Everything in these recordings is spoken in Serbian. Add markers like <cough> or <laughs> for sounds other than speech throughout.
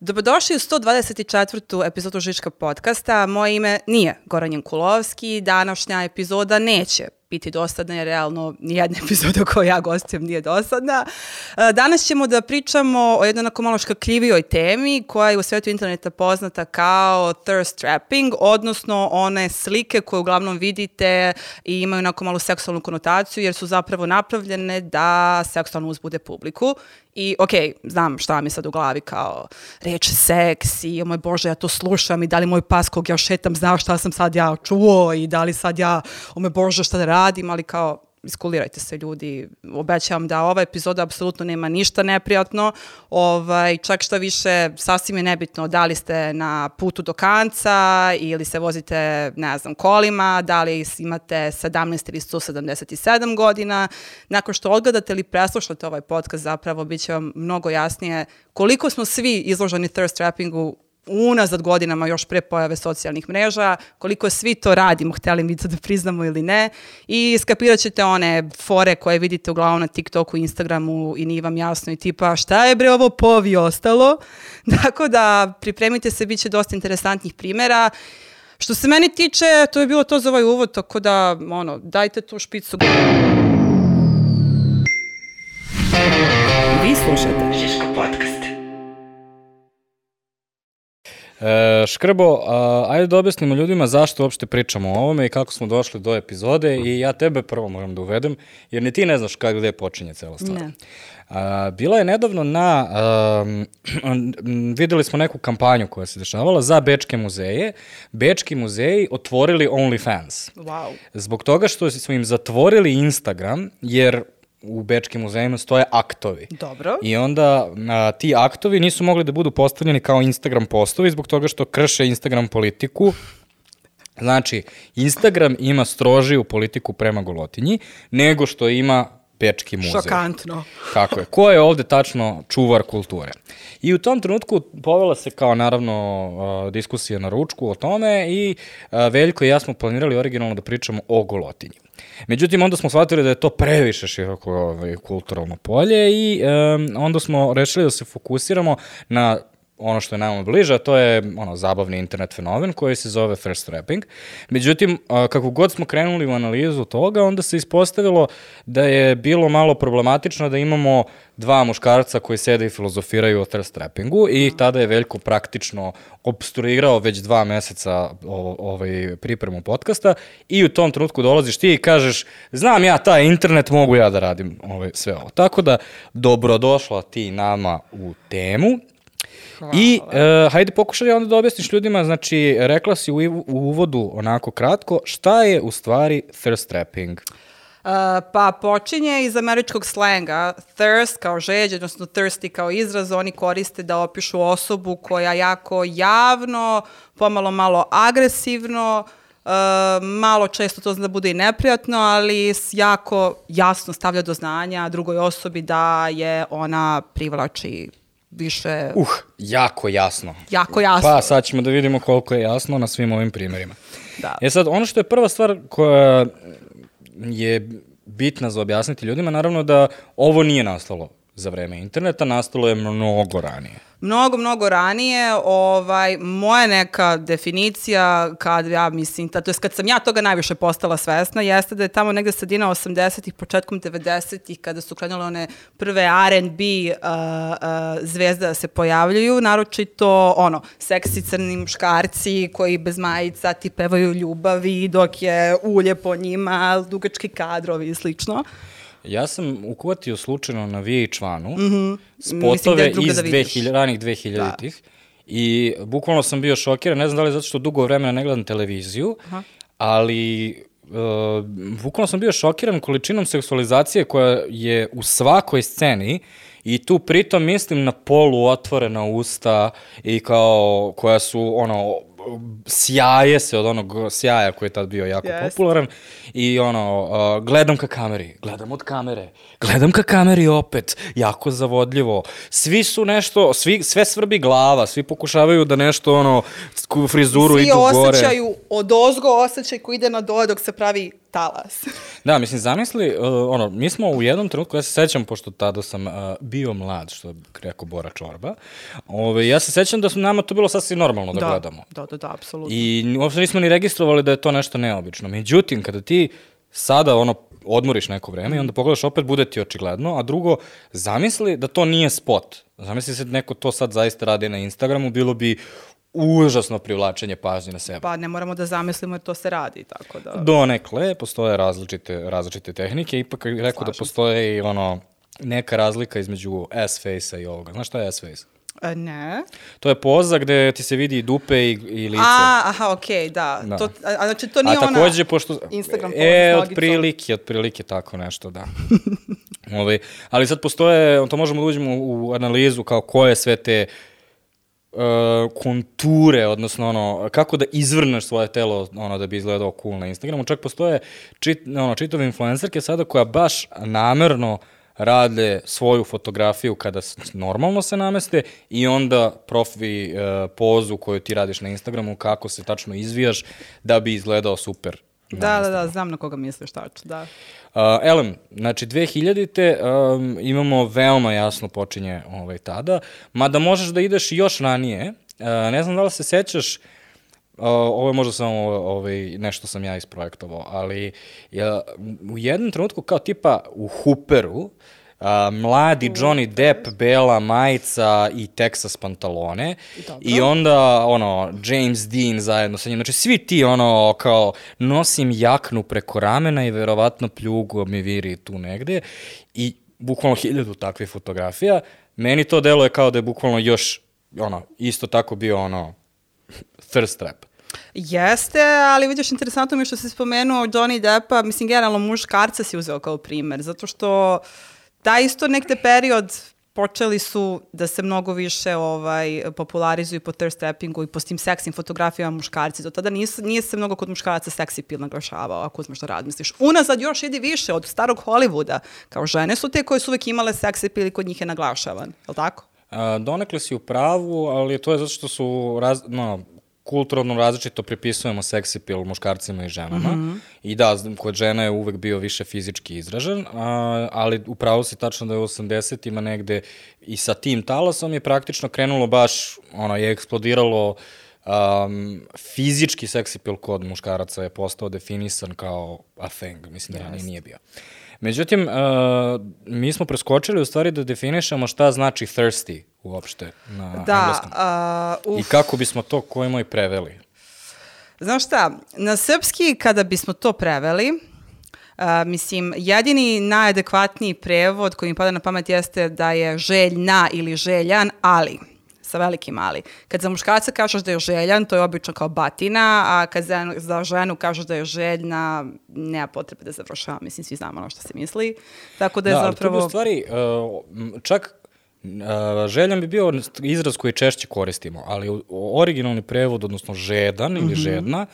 Dobrodošli u 124. epizodu Žiška podcasta. Moje ime nije Goran Jankulovski. Današnja epizoda neće biti dosadna jer realno nijedna <laughs> epizoda koju ja gostujem nije dosadna. E, danas ćemo da pričamo o jednoj onako malo škakljivijoj temi koja je u svetu interneta poznata kao thirst trapping, odnosno one slike koje uglavnom vidite i imaju onako malu seksualnu konotaciju jer su zapravo napravljene da seksualno uzbude publiku. I ok, znam šta mi sad u glavi kao reč seks i o moj Bože ja to slušam i da li moj pas kog ja šetam znao šta sam sad ja čuo i da li sad ja o moj Bože šta da radim, ali kao iskulirajte se ljudi, obećavam da ova epizoda apsolutno nema ništa neprijatno, ovaj, čak šta više sasvim je nebitno da li ste na putu do kanca ili se vozite, ne znam, kolima, da li imate 17 ili 177 godina, nakon što odgledate ili preslušate ovaj podcast zapravo bit će vam mnogo jasnije koliko smo svi izloženi thirst trappingu unazad godinama još pre pojave socijalnih mreža, koliko svi to radimo, hteli mi to da priznamo ili ne i skapirat ćete one fore koje vidite uglavnom na TikToku, Instagramu i nije vam jasno i tipa šta je bre ovo povi ostalo. <laughs> Tako da pripremite se, bit će dosta interesantnih primera. Što se meni tiče, to je bilo to za ovaj uvod, tako da, ono, dajte tu špicu. Vi slušate Žiško podcast. E, Škrbo, a, ajde da objasnimo ljudima zašto uopšte pričamo o ovome i kako smo došli do epizode i ja tebe prvo moram da uvedem, jer ni ti ne znaš kako gde počinje cela stvar. Ne. A, bila je nedavno na, <clears throat> videli smo neku kampanju koja se dešavala za Bečke muzeje. Bečki muzeji otvorili OnlyFans. Wow. Zbog toga što smo im zatvorili Instagram, jer u Bečkim muzejima stoje aktovi. Dobro. I onda a, ti aktovi nisu mogli da budu postavljeni kao Instagram postovi zbog toga što krše Instagram politiku. Znači, Instagram ima strožiju politiku prema golotinji nego što ima Bečki muzej. Šokantno. Kako je. Ko je ovde tačno čuvar kulture? I u tom trenutku povela se kao naravno diskusija na ručku o tome i Veljko i ja smo planirali originalno da pričamo o golotinji. Međutim, onda smo shvatili da je to previše široko ovaj, kulturalno polje i um, onda smo rešili da se fokusiramo na ono što je nama bliže, a to je ono, zabavni internet fenomen koji se zove thirst trapping. Međutim, kako god smo krenuli u analizu toga, onda se ispostavilo da je bilo malo problematično da imamo dva muškarca koji sede i filozofiraju o thirst trappingu i tada je Veljko praktično obstruirao već dva meseca ovaj pripremu podcasta i u tom trenutku dolaziš ti i kažeš znam ja taj internet, mogu ja da radim ovaj, sve ovo. Tako da, dobrodošla ti nama u temu Hvala. I uh, hajde pokušaj onda da objasniš ljudima, znači rekla si u, u uvodu onako kratko, šta je u stvari thirst trapping? Uh, pa počinje iz američkog slenga. Thirst kao žeđ, odnosno thirsty kao izraz, oni koriste da opišu osobu koja jako javno, pomalo malo agresivno, uh, malo često to zna da bude i neprijatno, ali jako jasno stavlja do znanja drugoj osobi da je ona privlači više... Uh, jako jasno. Jako jasno. Pa sad ćemo da vidimo koliko je jasno na svim ovim primjerima. Da. E sad, ono što je prva stvar koja je bitna za objasniti ljudima, naravno da ovo nije nastalo za vreme interneta, nastalo je mnogo ranije mnogo, mnogo ranije, ovaj, moja neka definicija, kad ja mislim, to je kad sam ja toga najviše postala svesna, jeste da je tamo negde sredina 80-ih, početkom 90-ih, kada su krenule one prve R&B uh, uh, zvezde da se pojavljuju, naročito, ono, seksi crni muškarci koji bez majica ti pevaju ljubavi, dok je ulje po njima, dugački kadrovi i slično. Ja sam ukvatio slučajno na VH1-u mm -hmm. spotove da iz da 2000, ranih 2000-ih da. i bukvalno sam bio šokiran, ne znam da li zato što dugo vremena ne gledam televiziju, Aha. ali uh, bukvalno sam bio šokiran količinom seksualizacije koja je u svakoj sceni i tu pritom mislim na polu otvorena usta i kao koja su ono sjaje se od onog sjaja koji je tad bio jako yes. popularan i ono, uh, gledam ka kameri, gledam od kamere, gledam ka kameri opet, jako zavodljivo. Svi su nešto, svi, sve svrbi glava, svi pokušavaju da nešto, ono, frizuru svi idu gore. Svi osjećaju od ozgo osjećaj koji ide na dole dok se pravi talas. <laughs> Da, mislim, zamisli, uh, ono, mi smo u jednom trenutku, ja se sećam, pošto tada sam uh, bio mlad, što bi rekao Bora Čorba, ove, ja se sećam da su nama to bilo sasvim normalno da, da gledamo. Da, da, da, apsolutno. I uopšte nismo ni registrovali da je to nešto neobično. Međutim, kada ti sada ono odmoriš neko vreme i onda pogledaš opet bude ti očigledno, a drugo, zamisli da to nije spot. Zamisli se da neko to sad zaista radi na Instagramu, bilo bi užasno privlačenje pažnje na sebe. Pa ne moramo da zamislimo jer to se radi, tako da... Donekle, postoje različite, različite tehnike, ipak rekao da Slažem postoje i ono, neka razlika između S-face-a i ovoga. Znaš šta je S-face? E, ne. To je poza gde ti se vidi dupe i, i lice. A, aha, okej, da. Da. To, a, a znači to nije A ona... takođe, pošto... Instagram poza E, otprilike, otprilike tako nešto, da. <laughs> Ove, ali sad postoje, to možemo da uđemo u analizu kao koje sve te uh, konture, odnosno ono, kako da izvrneš svoje telo ono, da bi izgledao cool na Instagramu. Čak postoje čit, ono, čitave influencerke sada koja baš namerno rade svoju fotografiju kada normalno se nameste i onda profi uh, pozu koju ti radiš na Instagramu, kako se tačno izvijaš da bi izgledao super. Da, da, Instagramu. da, znam na koga misliš tačno, da. Uh, elem, znači 2000-te um, imamo veoma jasno počinje ovaj, tada, mada možeš da ideš još ranije. Uh, ne znam da li se sećaš, uh, ovo je možda samo ovaj, nešto sam ja isprojektovao, ali ja, u jednom trenutku kao tipa u Hooperu, a, mladi Johnny Depp, bela majica i Texas pantalone. Dobro. i onda ono James Dean zajedno sa njim, znači svi ti ono kao nosim jaknu preko ramena i verovatno pljugu mi viri tu negde. I bukvalno hiljadu takvih fotografija, meni to deluje kao da je bukvalno još ono, isto tako bio ono thirst trap. Jeste, ali vidiš, interesantno mi je što si spomenuo Johnny Deppa, mislim, generalno muškarca si uzeo kao primer, zato što taj isto nekde period počeli su da se mnogo više ovaj, popularizuju po thirst trappingu i po tim seksnim fotografijama muškarci. Do tada nije, nije se mnogo kod muškaraca seksi pil naglašavao, ako uzmeš da razmisliš. Unazad još ide više od starog Hollywooda. Kao žene su te koje su uvek imale seksi pil i kod njih je naglašavan. Je li tako? A, donekle si u pravu, ali to je zato što su raz, no, kulturno različito pripisujemo seksi pil muškarcima i ženama. Mm -hmm. I da, kod žena je uvek bio više fizički izražen, a, ali upravo si tačno da je u 80-ima negde i sa tim talasom je praktično krenulo baš, ono, je eksplodiralo um, fizički seksi pil kod muškaraca je postao definisan kao a thing, mislim da ranije nije bio. Međutim, uh, mi smo preskočili u stvari da definišemo šta znači thirsty uopšte na Da, engleskom. uf. I kako bismo to koji moj preveli. Znaš šta, na srpski kada bismo to preveli, uh, mislim, jedini najadekvatniji prevod koji mi pada na pamet jeste da je željna ili željan, ali sa velikim ali. Kad za muškarca kažeš da je željan, to je obično kao batina, a kad za, za ženu kažeš da je željna, nema potrebe da završava, mislim, svi znamo ono što se misli. Tako da je Da, ali to bi zapravo... u stvari, uh, čak uh, željan bi bio izraz koji češće koristimo, ali originalni prevod, odnosno žedan ili žedna,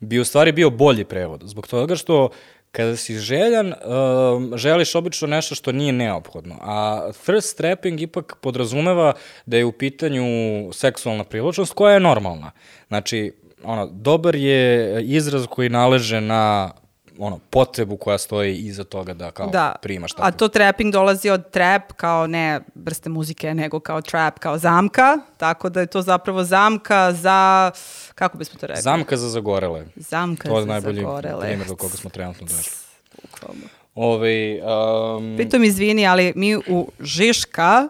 bi u stvari bio bolji prevod. Zbog toga što kada si željan, um, želiš obično nešto što nije neophodno. A thirst trapping ipak podrazumeva da je u pitanju seksualna privlačnost koja je normalna. Znači, ono, dobar je izraz koji naleže na ono, potrebu koja stoji iza toga da kao da. primaš A tako. to trapping dolazi od trap kao ne vrste muzike, nego kao trap, kao zamka, tako da je to zapravo zamka za, kako bismo to rekli? Zamka za zagorele. Zamka To je za najbolji zagorele. primjer do koga smo trenutno došli. Bukvalno. Ove, um, Pritom izvini, ali mi u Žiška,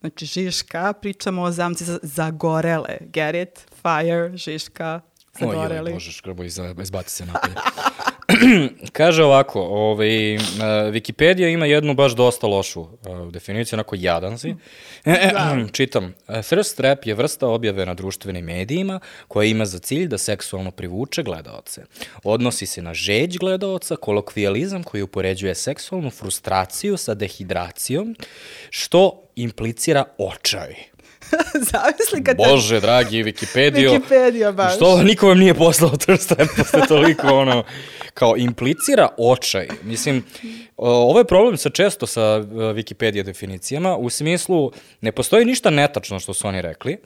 znači Žiška, pričamo o zamci za zagorele. Get it? Fire, Žiška, zagoreli. Oj, joj, bože, škrbo, izbaci se napolje. <laughs> <clears throat> Kaže ovako, ovaj, uh, Wikipedia ima jednu baš dosta lošu uh, definiciju, onako jadan si. <clears throat> Čitam, "Uh, thirst trap je vrsta objave na društvenim medijima koja ima za cilj da seksualno privuče gledaoce. Odnosi se na žeđ gledaoca, kolokvijalizam koji upoređuje seksualnu frustraciju sa dehidracijom, što implicira očaj. <laughs> Zamisli kad te... Bože, dragi, Wikipedio. Wikipedia baš. Što niko vam nije poslao trap posle toliko ono, kao implicira očaj. Mislim, ovo je problem sa često sa uh, Wikipedia definicijama, u smislu ne postoji ništa netačno što su oni rekli,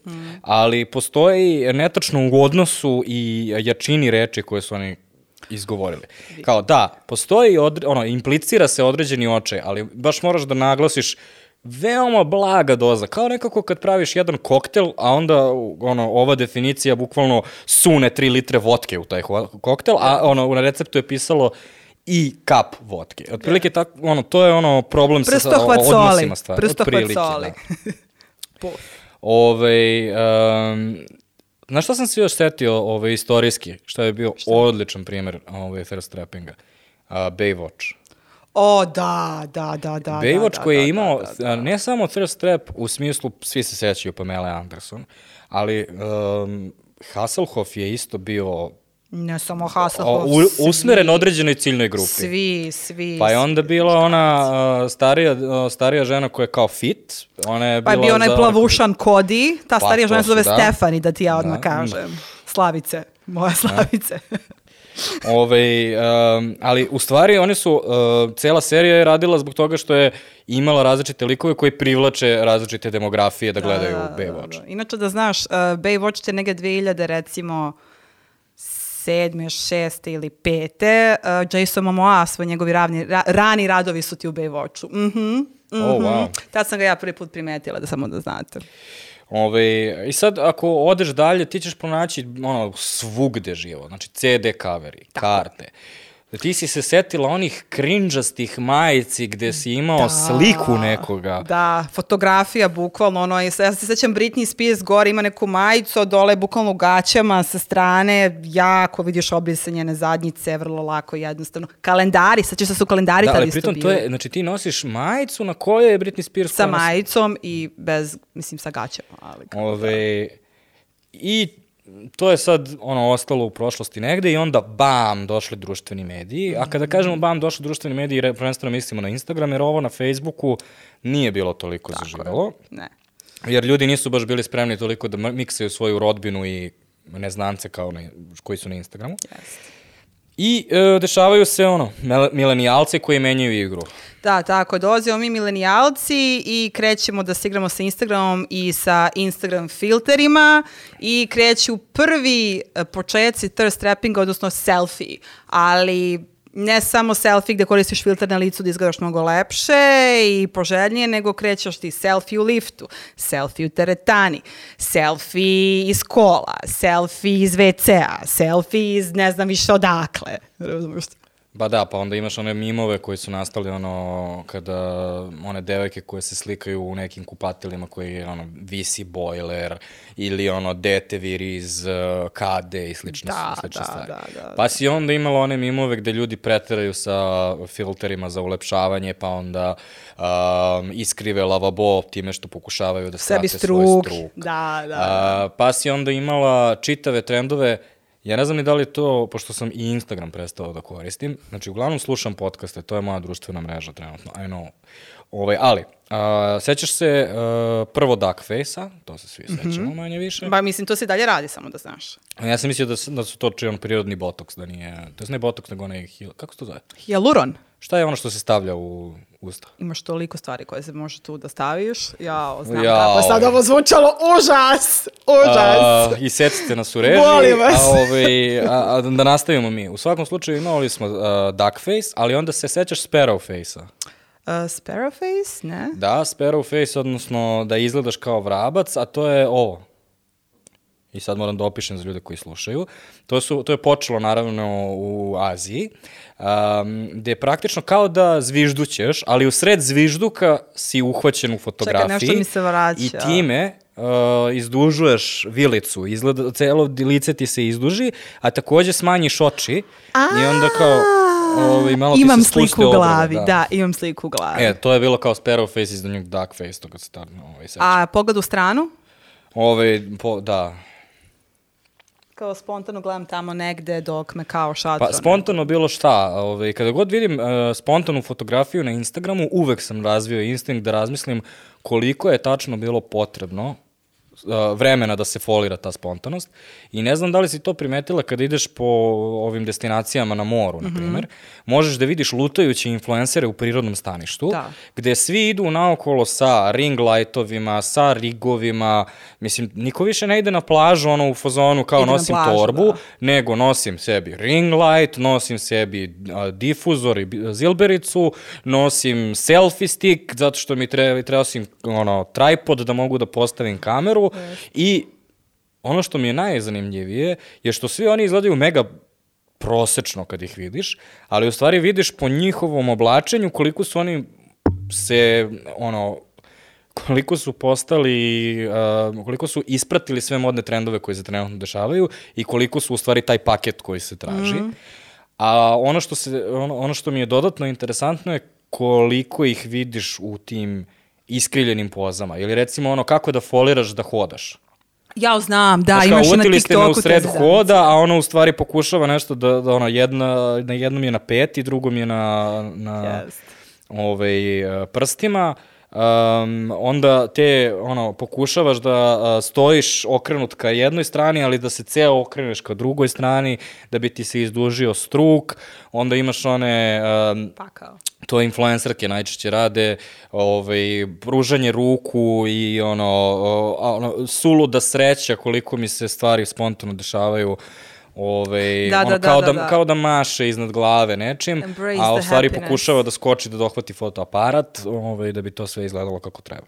ali postoji netačno u odnosu i jačini reči koje su oni izgovorili. Kao da, postoji, odre, ono, implicira se određeni očaj, ali baš moraš da naglasiš veoma blaga doza, kao nekako kad praviš jedan koktel, a onda ono, ova definicija bukvalno sune 3 litre vodke u taj koktel, a ono, na receptu je pisalo i kap vodke. Otprilike tako, ono, to je ono problem sa, sa odnosima stvari. Prstohvat Otprilike, soli. <laughs> Da. Ove, um, znaš šta sam se još setio ove, istorijski, šta je bio odličan primjer ove, thirst trappinga? Uh, Baywatch. O, da, da, da, da. Baywatch da, koji da, je imao da, da, da. a, ne samo thirst trap u smislu, svi se sećaju Pamela Anderson, ali um, Hasselhoff je isto bio Ne samo Hasselhoff, u, svi- usmeren određenoj ciljnoj grupi. Svi, svi. Pa je onda bila ona uh, starija, uh, starija žena koja je kao fit, ona je Pa je bila bio onaj za- plavušan Kodi, ta Pa, starija žena se zove da. Stefani, da ti ja odmah Da. kažem. Slavice, moja Slavice. <laughs> Ove, um, ali u stvari oni su, uh, cela serija je radila zbog toga što je imala različite likove koji privlače različite demografije da gledaju Baywatch. Da, da. Inače da znaš, uh, Baywatch te neke 2000 recimo sedme, šeste ili pete, uh, Jason Momoa, svoj njegovi ravni, ra, rani radovi su ti u Baywatchu. Mhm. Mm Oh, wow. Tad sam ga ja prvi put primetila, da samo da znate. Ove, I sad, ako odeš dalje, ti ćeš pronaći ono, svugde živo. Znači, CD coveri, karte. Da ti si se setila onih krinđastih majici gde si imao sliku nekoga. Da, fotografija bukvalno, ono, ja se sećam Britney Spears gore ima neku majicu, a dole je bukvalno u gaćama sa strane, jako vidiš obrise njene zadnjice, vrlo lako i jednostavno. Kalendari, sad da su kalendari Da, tad ali isto pritom bili. to je, znači ti nosiš majicu na kojoj je Britney Spears Sa majicom i bez, mislim, sa gaćama. Ali Ove, I to je sad ono ostalo u prošlosti negde i onda bam, došli društveni mediji. A kada kažemo bam, došli društveni mediji, prvenstveno mislimo na Instagram, jer ovo na Facebooku nije bilo toliko zaživelo. Ne. Jer ljudi nisu baš bili spremni toliko da miksaju svoju rodbinu i neznance kao na, koji su na Instagramu. Jeste. I e, dešavaju se ono, milenijalci koji menjaju igru. Da, tako, dolazimo mi milenijalci i krećemo da se igramo sa Instagramom i sa Instagram filterima i kreću prvi e, početci thirst trappinga, odnosno selfie, ali ne samo selfie gde koristiš filter na licu da izgledaš mnogo lepše i poželjnije, nego krećeš ti selfie u liftu, selfie u teretani, selfie iz kola, selfie iz WC-a, selfie iz ne znam više odakle. Razumiješ? Ba da, pa onda imaš one mimove koji su nastali ono, kada one devojke koje se slikaju u nekim kupateljima koji je ono, visi bojler ili ono, dete viri iz uh, kade i slične, Da, slične da, stvari. da, da, pa si onda imala one mimove gde ljudi preteraju sa filterima za ulepšavanje, pa onda um, iskrive lavabo time što pokušavaju da Sebi skrate svoj struk. struk. Da, da, A, pa si onda imala čitave trendove, ja ne znam ni da li je to, pošto sam i Instagram prestao da koristim, znači uglavnom slušam podcaste, to je moja društvena mreža trenutno, I know. Ovaj, ali, a, sećaš se a, prvo Duckface-a, to se svi sećamo manje više. Ba, mislim, to se dalje radi, samo da znaš. Ja sam mislio da, da su to čion prirodni botoks, da nije, to je ne botoks, nego onaj, kako se to zove? Hialuron. Šta je ono što se stavlja u usta? Imaš toliko stvari koje se može tu da staviš. Ja znam Jao. kako je sad ovo zvučalo. Užas! Užas! A, I secite nas u režiji. Molim vas. A, ovaj, a, a, da nastavimo mi. U svakom slučaju imali smo uh, Duckface, ali onda se sećaš Sparrowface-a. Uh, Sparrowface? Ne? Da, Sparrowface, odnosno da izgledaš kao vrabac, a to je ovo. I sad moram da opišem za ljude koji slušaju. To, su, to je počelo naravno u Aziji, um, gde je praktično kao da zviždućeš, ali u sred zvižduka si uhvaćen u fotografiji. nešto mi se vraća. I time uh, izdužuješ vilicu, izgleda, celo lice ti se izduži, a takođe smanjiš oči i onda kao ovaj, malo ti imam se spuste sliku u obrve, glavi, da. imam sliku u glavi. E, to je bilo kao Sparrowface iz New Duckface, to kad se tad, ovaj, sećam. A pogled u stranu? Ove, po, da. Kao spontano gledam tamo negde dok me kao šatro. Pa spontano bilo šta, ove, kada god vidim uh, spontanu fotografiju na Instagramu, uvek sam razvio instinkt da razmislim koliko je tačno bilo potrebno vremena da se folira ta spontanost. I ne znam da li si to primetila kada ideš po ovim destinacijama na moru, na Mhm. primer, možeš da vidiš lutajuće influencere u prirodnom staništu, Da. gde svi idu naokolo sa ring lightovima, sa rigovima, mislim, niko više ne ide na plažu ono u fazonu kao Ide nosim plažu, torbu, da. nego nosim sebi ring light, nosim sebi a, difuzor i zilbericu, nosim selfie stick, zato što mi treba, treba osim ono, tripod da mogu da postavim kameru i ono što mi je najzanimljivije je što svi oni izgledaju mega prosečno kad ih vidiš, ali u stvari vidiš po njihovom oblačenju koliko su oni se, ono, koliko su postali, uh, koliko su ispratili sve modne trendove koji se trenutno dešavaju i koliko su u stvari taj paket koji se traži. Mm. A ono što, se, ono, ono što mi je dodatno interesantno je koliko ih vidiš u tim iskrivljenim pozama. Ili recimo ono kako da foliraš da hodaš. Ja znam, da, Znaš, imaš na uvatili ste me u TikToku. sred hoda, a ono u stvari pokušava nešto da, da ono, jedna, na jednom je na peti, drugom je na, na Jest. ovaj, e, prstima. Um, onda te ono pokušavaš da a, stojiš okrenut ka jednoj strani, ali da se ceo okreneš ka drugoj strani, da bi ti se izdužio struk. Onda imaš one um, Pakao. to influencerke najčešće rade, ovaj, pružanje ruku i ono, ono suluda sreća koliko mi se stvari spontano dešavaju. Ovaj, Da, ono, da, da, kao da, da, da. kao da maše iznad glave nečim, Embrace a u stvari happiness. pokušava da skoči da dohvati fotoaparat, ovaj, da bi to sve izgledalo kako treba.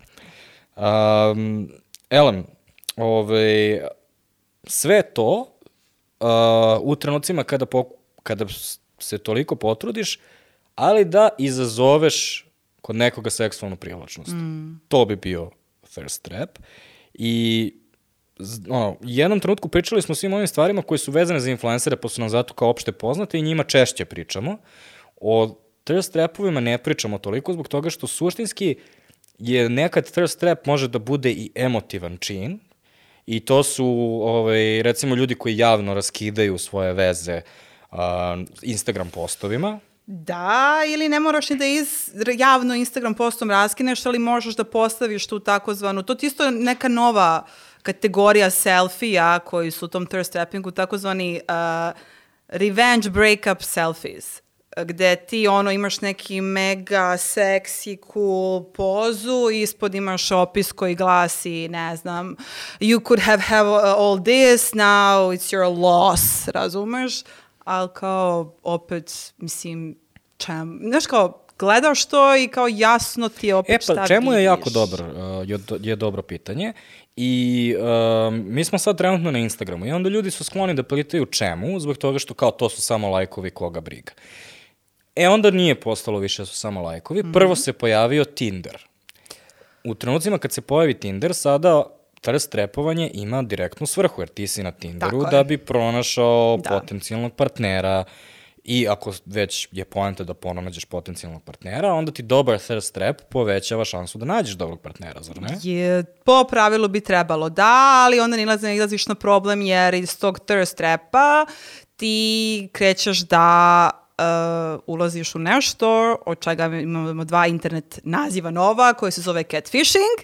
Um, Ellen, ovaj, sve to uh, u trenucima kada, po, kada se toliko potrudiš, ali da izazoveš kod nekoga seksualnu privlačnost. Mm. To bi bio thirst trap. I ono, jednom trenutku pričali smo svim ovim stvarima koje su vezane za influencere, pa su nam zato kao opšte poznate i njima češće pričamo. O thirst trapovima ne pričamo toliko zbog toga što suštinski je nekad thirst trap može da bude i emotivan čin, I to su, ovaj, recimo, ljudi koji javno raskidaju svoje veze uh, Instagram postovima. Da, ili ne moraš ni da iz, javno Instagram postom raskineš, ali možeš da postaviš tu takozvanu, to ti isto neka nova kategorija selfija koji su u tom thirst trappingu, takozvani uh, revenge breakup selfies gde ti ono imaš neki mega seksi cool pozu i ispod imaš opis koji glasi ne znam you could have have all this now it's your loss razumeš ali kao opet mislim čem znaš kao gledaš to i kao jasno ti je opet E pa, šta čemu je vidiš. jako dobro, uh, je, je dobro pitanje. I um, mi smo sad trenutno na Instagramu i onda ljudi su skloni da pitaju čemu, zbog toga što kao to su samo lajkovi koga briga. E onda nije postalo više da su samo lajkovi. Mhm. Prvo se pojavio Tinder. U trenucima kad se pojavi Tinder, sada thirst trepovanje ima direktnu svrhu, jer ti si na Tinderu Tako da bi pronašao Da. potencijalnog partnera i ako već je poenta da pronađeš potencijalnog partnera, onda ti dobar thirst trap povećava šansu da nađeš dobrog partnera, zar ne? Je, po pravilu bi trebalo da, ali onda nilazi, ne ilaziš na problem jer iz tog thirst trapa ti krećeš da uh, ulaziš u nešto od čega imamo dva internet naziva nova koji se zove catfishing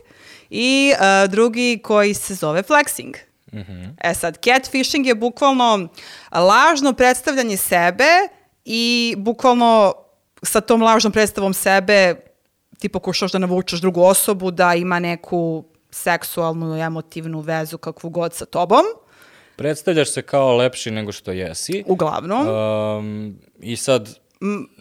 i uh, drugi koji se zove flexing. E sad, catfishing je bukvalno lažno predstavljanje sebe i bukvalno sa tom lažnom predstavom sebe ti pokušaš da navučeš drugu osobu da ima neku seksualnu, emotivnu vezu kakvu god sa tobom, Predstavljaš se kao lepši nego što jesi. uglavnom. Um, I sad,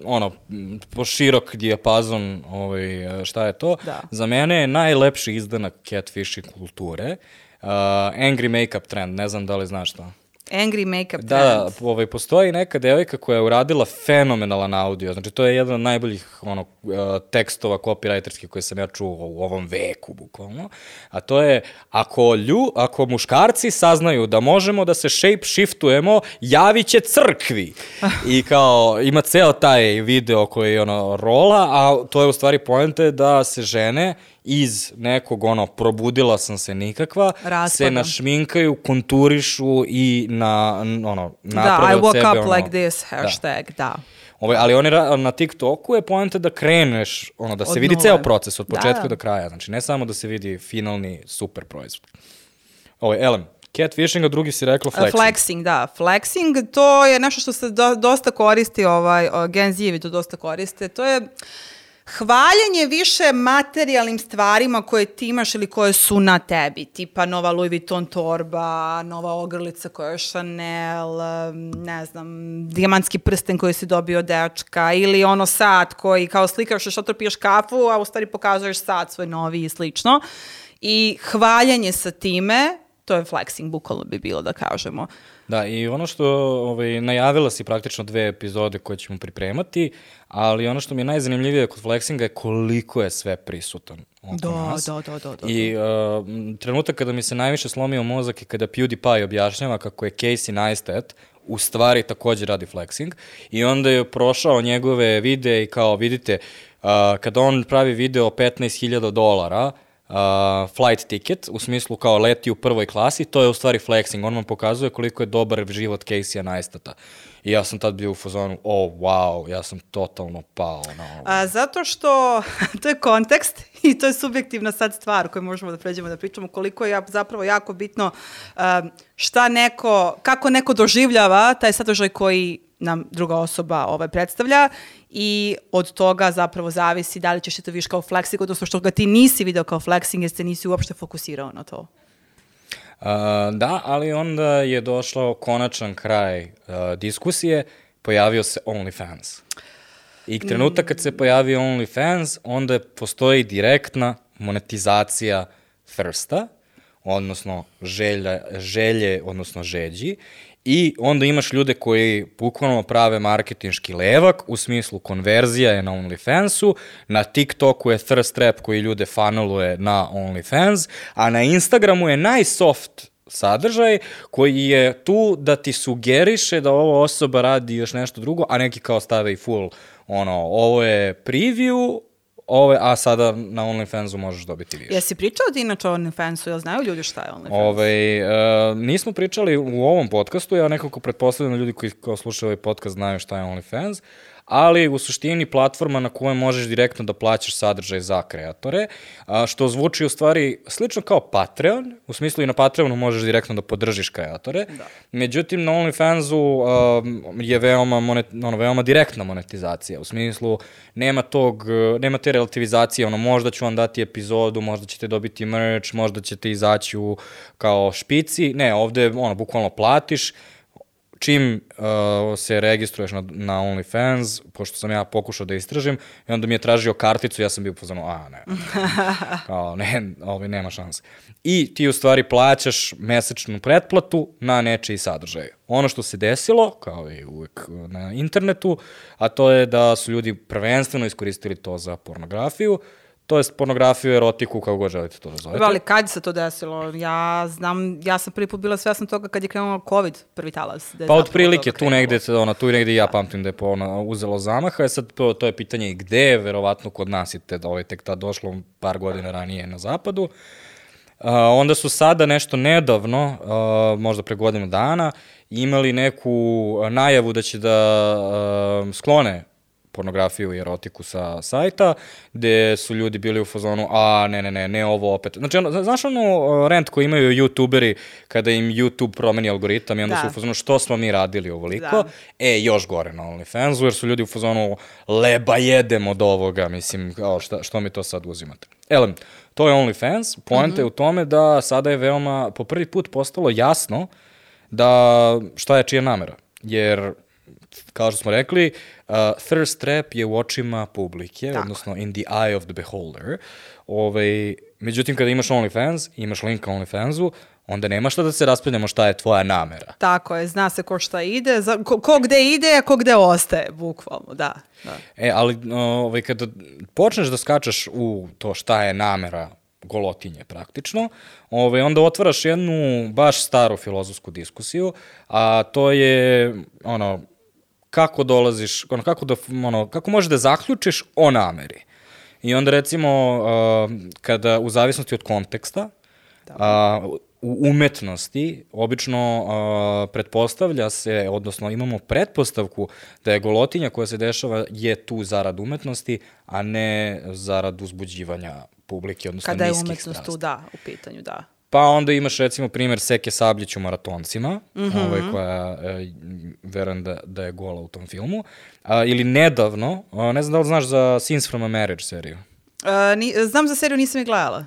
ono, m, po širok dijapazon, ovaj, šta je to? Da. Za mene je najlepši izdanak catfishing kulture Angry Makeup Trend, ne znam da li znaš to. Angry makeup Da, trend. da, ovaj, postoji neka devojka koja je uradila fenomenalan audio, znači to je jedan od najboljih ono, uh, tekstova copywriterskih koje sam ja čuo u ovom veku, bukvalno, a to je, ako, lju, ako muškarci saznaju da možemo da se shape shiftujemo, javit će crkvi. I kao, ima ceo taj video koji ono rola, a to je u stvari poente da se žene iz nekog ono probudila sam se nikakva se Raspada. našminkaju, konturišu i na ono Da, naprave I od woke sebe up ono, like this, hashtag, da. Ovaj, ali oni na TikToku je poenta da kreneš, ono, da se Od vidi nule. ceo proces, od Da, početka da. do kraja. Znači, ne samo da se vidi finalni super proizvod. Ovo je Elem. Catfishing, a drugi si rekla flexing. Flexing, da. Flexing, to je nešto što se do, dosta koristi, ovaj, Gen Z-evi to dosta koriste. To je hvaljenje više materijalnim stvarima koje ti imaš ili koje su na tebi. Tipa nova Louis Vuitton torba, nova ogrlica koja je Chanel, ne znam, dijamantski prsten koji si dobio dečka ili ono sat koji kao slikaš što to piješ kafu, a u stvari pokazuješ sat svoj novi i slično. I hvaljenje sa time to je flexing, bukvalno bi bilo da kažemo. Da, i ono što ovaj, najavila si praktično dve epizode koje ćemo pripremati, ali ono što mi je najzanimljivije kod flexinga je koliko je sve prisutan oko Da, nas. da, da, da, da. I uh, trenutak kada mi se najviše slomio mozak je kada PewDiePie objašnjava kako je Casey Neistat u stvari takođe radi flexing i onda je prošao njegove videe i kao vidite, uh, kada on pravi video o 15.000 dolara, uh, flight ticket, u smislu kao leti u prvoj klasi, to je u stvari flexing. On vam pokazuje koliko je dobar život Casey-a. I ja sam tad bio u fazonu, oh, wow, ja sam totalno pao na ovo. A, zato što <laughs> to je kontekst i to je subjektivna sad stvar koju možemo da pređemo da pričamo koliko je zapravo jako bitno šta neko, kako neko doživljava taj sadržaj koji nam druga osoba ovaj, predstavlja i od toga zapravo zavisi da li ćeš to viš kao flexing, odnosno što ga ti nisi video kao flexing jer se nisi uopšte fokusirao na to. Uh, da, ali onda je došao konačan kraj uh, diskusije, pojavio se OnlyFans. I trenutak kad se pojavio OnlyFans, onda postoji direktna monetizacija thirsta, odnosno želja, želje, odnosno žeđi, i onda imaš ljude koji bukvalno prave marketinški levak, u smislu konverzija je na OnlyFansu, na TikToku je thirst trap koji ljude funneluje na OnlyFans, a na Instagramu je najsoft sadržaj koji je tu da ti sugeriše da ova osoba radi još nešto drugo, a neki kao stave i full ono, ovo je preview, ovo je, a sada na OnlyFansu možeš dobiti više. Jesi pričao ti inače o OnlyFansu, jel znaju ljudi šta je OnlyFans? Ove, uh, nismo pričali u ovom podcastu, ja nekako pretpostavljam da ljudi koji kao slušaju ovaj podcast znaju šta je OnlyFans, ali u suštini platforma na kojoj možeš direktno da plaćaš sadržaj za kreatore, što zvuči u stvari slično kao Patreon, u smislu i na Patreonu možeš direktno da podržiš kreatore, da. međutim na OnlyFansu je veoma, monet, ono, veoma direktna monetizacija, u smislu nema tog, nema te relativizacije, ono možda ću vam dati epizodu, možda ćete dobiti merch, možda ćete izaći u kao špici, ne, ovde ono, bukvalno platiš, čim uh, se registruješ na, na OnlyFans, pošto sam ja pokušao da istražim, i onda mi je tražio karticu, ja sam bio pozvano, a ne, <laughs> kao, ne, ovaj, nema šanse. I ti u stvari plaćaš mesečnu pretplatu na nečiji sadržaj. Ono što se desilo, kao i uvek na internetu, a to je da su ljudi prvenstveno iskoristili to za pornografiju, to jest pornografiju, erotiku, kako god želite to da zovete. Ali kad se to desilo? Ja znam, ja sam prvi put bila svesna toga kad je krenuo COVID, prvi talas. Da pa otprilike tu negde, ona, tu negde ja pamtim da je po, ona, uzelo zamaha, je sad to, to je pitanje i gde, verovatno kod nas je te, ovaj, tek tad došlo par godina ranije na zapadu. Uh, onda su sada nešto nedavno, uh, možda pre godinu dana, imali neku najavu da će da uh, sklone pornografiju i erotiku sa sajta, gde su ljudi bili u fazonu, a ne, ne, ne, ne ovo opet. Znači, ono, znaš ono rent koji imaju youtuberi kada im YouTube promeni algoritam i onda da. su u fazonu što smo mi radili ovoliko, da. e, još gore na OnlyFansu, jer su ljudi u fazonu leba jedem od ovoga, mislim, kao šta, što mi to sad uzimate. Elem, to je OnlyFans, poenta mm -hmm. je u tome da sada je veoma, po prvi put postalo jasno da šta je čija namera. Jer kao što smo rekli, uh, thirst trap je u očima publike, Tako. odnosno in the eye of the beholder. Ove, ovaj, međutim, kada imaš OnlyFans, imaš link ka OnlyFansu, onda nema šta da se raspravljamo šta je tvoja namera. Tako je, zna se ko šta ide, za, ko, ko gde ide, a ko gde ostaje, bukvalno, da. da. E, ali ovaj, kada počneš da skačeš u to šta je namera golotinje praktično, ovaj, onda otvaraš jednu baš staru filozofsku diskusiju, a to je ono, kako dolaziš, ono, kako, da, ono, kako možeš da zaključiš o nameri. I onda recimo, uh, kada u zavisnosti od konteksta, da. uh, u umetnosti obično uh, pretpostavlja se, odnosno imamo pretpostavku da je golotinja koja se dešava je tu zarad umetnosti, a ne zarad uzbuđivanja publike, odnosno Kada niskih je umetnost tu, da, u pitanju, da. Pa onda imaš recimo primer Seke Sabljić u maratoncima, mm. -hmm. ovaj, koja e, verujem da, da je gola u tom filmu. A, ili nedavno, a, ne znam da li znaš za Scenes from a Marriage seriju. Uh, ni, znam za seriju, nisam je gledala.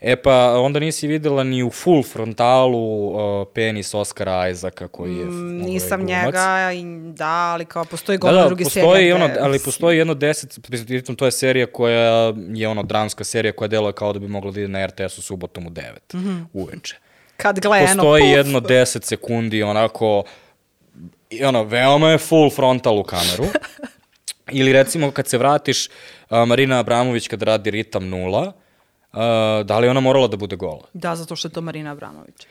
E pa onda nisi videla ni u full frontalu uh, penis Oscara Isaaca koji je Mm, ovaj, nisam glumac. njega, i, da, ali kao postoji Da, govno da, drugi postoji serije. ono, ali postoji jedno deset, pritom to je serija koja je ono dramska serija koja deluje kao da bi mogla da ide na RTS-u subotom u 9 mm -hmm. uveče. Kad gleda, eno, Postoji puf. jedno 10 sekundi onako i ono, veoma je full frontal u kameru. <laughs> Ili recimo kad se vratiš, a, Marina Abramović kad radi ritam nula, da li je ona morala da bude gola? Da, zato što je to Marina Abramović.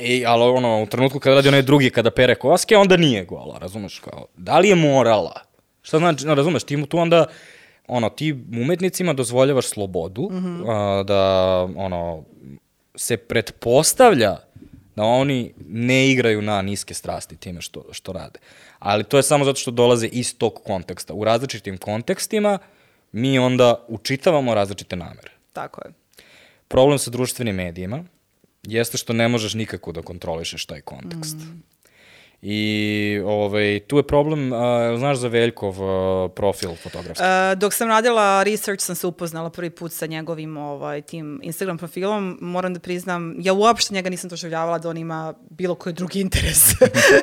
I, ali ono, u trenutku kada radi onaj drugi, kada pere koske, onda nije gola, razumeš, kao, da li je morala? Šta znači, no, razumeš, ti mu tu onda, ono, ti umetnicima dozvoljavaš slobodu, mm -hmm. a, da, ono, se pretpostavlja da oni ne igraju na niske strasti time što, što rade. Ali to je samo zato što dolaze iz tog konteksta. U različitim kontekstima mi onda učitavamo različite namere. Tako je. Problem sa društvenim medijima jeste što ne možeš nikako da kontrolišeš taj kontekst. Mm. I ovaj, tu je problem, a, znaš za Veljkov a, profil fotografski? Uh, dok sam radila research sam se upoznala prvi put sa njegovim ovaj, tim Instagram profilom. Moram da priznam, ja uopšte njega nisam doživljavala da on ima bilo koji drugi interes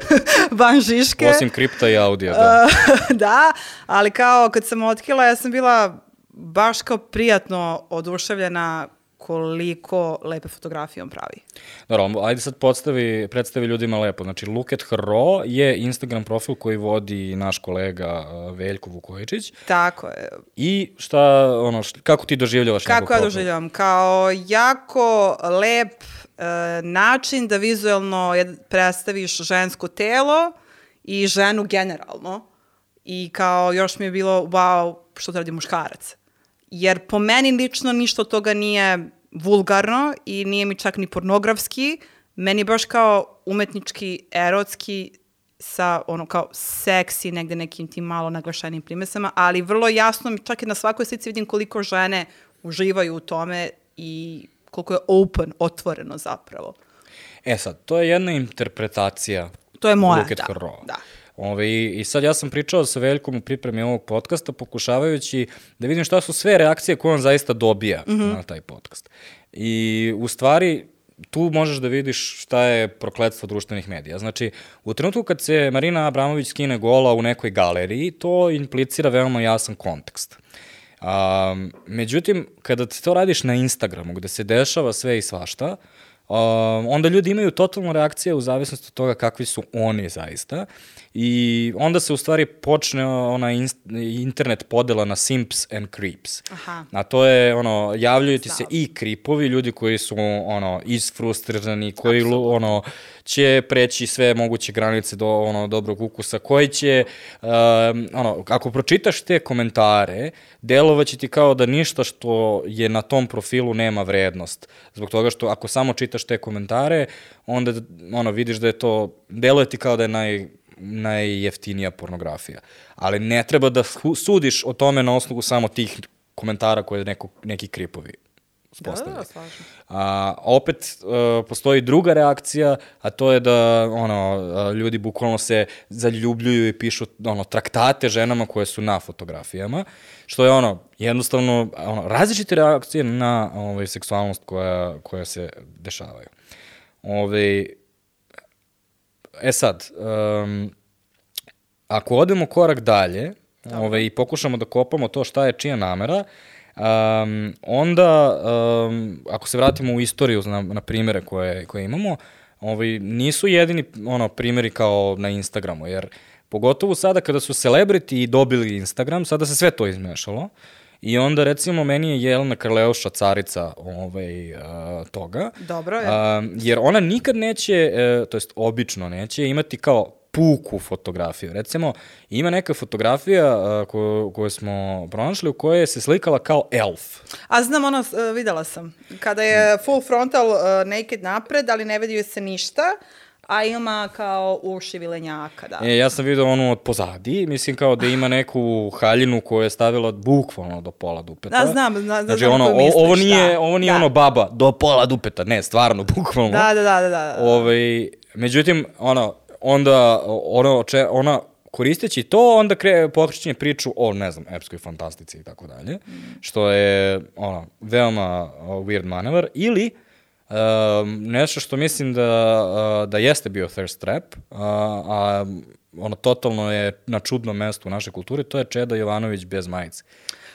<laughs> van Žiške. Osim kripta i audija, da. <laughs> da, ali kao kad sam otkrila, ja sam bila baš kao prijatno oduševljena koliko lepe fotografije on pravi. Dobro, ajde sad podstavi, predstavi ljudima lepo. Znači, Look at Raw je Instagram profil koji vodi naš kolega a, Veljko Vukojičić. Tako je. I šta, ono, šta, kako ti doživljavaš njegov Kako ja doživljavam? Kao jako lep e, način da vizuelno predstaviš žensko telo i ženu generalno. I kao još mi je bilo, wow, što to radi muškarac. Jer po meni lično ništa od toga nije vulgarno i nije mi čak ni pornografski. Meni je baš kao umetnički, erotski, sa ono kao seksi, negde nekim tim malo naglašenim primesama, ali vrlo jasno mi čak i na svakoj slici vidim koliko žene uživaju u tome i koliko je open, otvoreno zapravo. E sad, to je jedna interpretacija To je moja, da, da. Ove, i, sad ja sam pričao sa Veljkom u pripremi ovog podcasta, pokušavajući da vidim šta su sve reakcije koje on zaista dobija mm. -hmm. na taj podcast. I u stvari, tu možeš da vidiš šta je prokledstvo društvenih medija. Znači, u trenutku kad se Marina Abramović skine gola u nekoj galeriji, to implicira veoma jasan kontekst. Um, međutim, kada ti to radiš na Instagramu, gde se dešava sve i svašta, um, onda ljudi imaju totalnu reakciju u zavisnosti od toga kakvi su oni zaista i onda se u stvari počne ona inst, internet podela na simps and creeps. Aha. A to je, ono, javljaju ti se i kripovi, ljudi koji su, ono, isfrustrirani, koji, lu, ono, će preći sve moguće granice do, ono, dobrog ukusa, koji će, um, ono, ako pročitaš te komentare, delovaće ti kao da ništa što je na tom profilu nema vrednost. Zbog toga što ako samo čitaš te komentare, onda, ono, vidiš da je to, deluje ti kao da je naj, najjeftinija pornografija. Ali ne treba da sudiš o tome na osnovu samo tih komentara koje neko, neki kripovi Da, postavljaju. da, slažem. A, opet uh, postoji druga reakcija, a to je da ono uh, ljudi bukvalno se zaljubljuju i pišu ono traktate ženama koje su na fotografijama, što je ono jednostavno ono različite reakcije na ovaj seksualnost koja koja se dešavaju. Ovaj E sad, um, ako odemo korak dalje ovaj, i pokušamo da kopamo to šta je čija namera, um, onda, um, ako se vratimo u istoriju na, na primere koje, koje imamo, ovaj, nisu jedini ono, primeri kao na Instagramu, jer pogotovo sada kada su celebrity dobili Instagram, sada se sve to izmešalo. I onda recimo meni je Jelena Karleuša carica ovaj, uh, toga. Dobro, je. A, jer ona nikad neće, e, to jest obično neće, imati kao puku fotografiju. Recimo, ima neka fotografija a, koju, koju smo pronašli u kojoj se slikala kao elf. A znam, ono, uh, videla sam. Kada je full frontal uh, naked napred, ali ne vidi se ništa, a ima kao uši vilenjaka, da. E, ja sam vidio onu od pozadi, mislim kao da ima neku haljinu koju je stavila bukvalno do pola dupeta. Da, znam, zna, Znači, znam ono, koju o- misliš, ovo nije, da. ovo nije da. ono baba do pola dupeta, ne, stvarno, <laughs> bukvalno. Da, da, da, da, da. Ovaj, međutim, ono, onda, ono, če, ona, koristeći to, onda kre, pokrećenje priču o, ne znam, epskoj fantastici i tako dalje, što je, ono, veoma uh, weird manevar, ili um, nešto što mislim da, uh, da jeste bio thirst trap, uh, a ono, totalno je na čudnom mestu u našoj kulturi, to je Čeda Jovanović bez majice.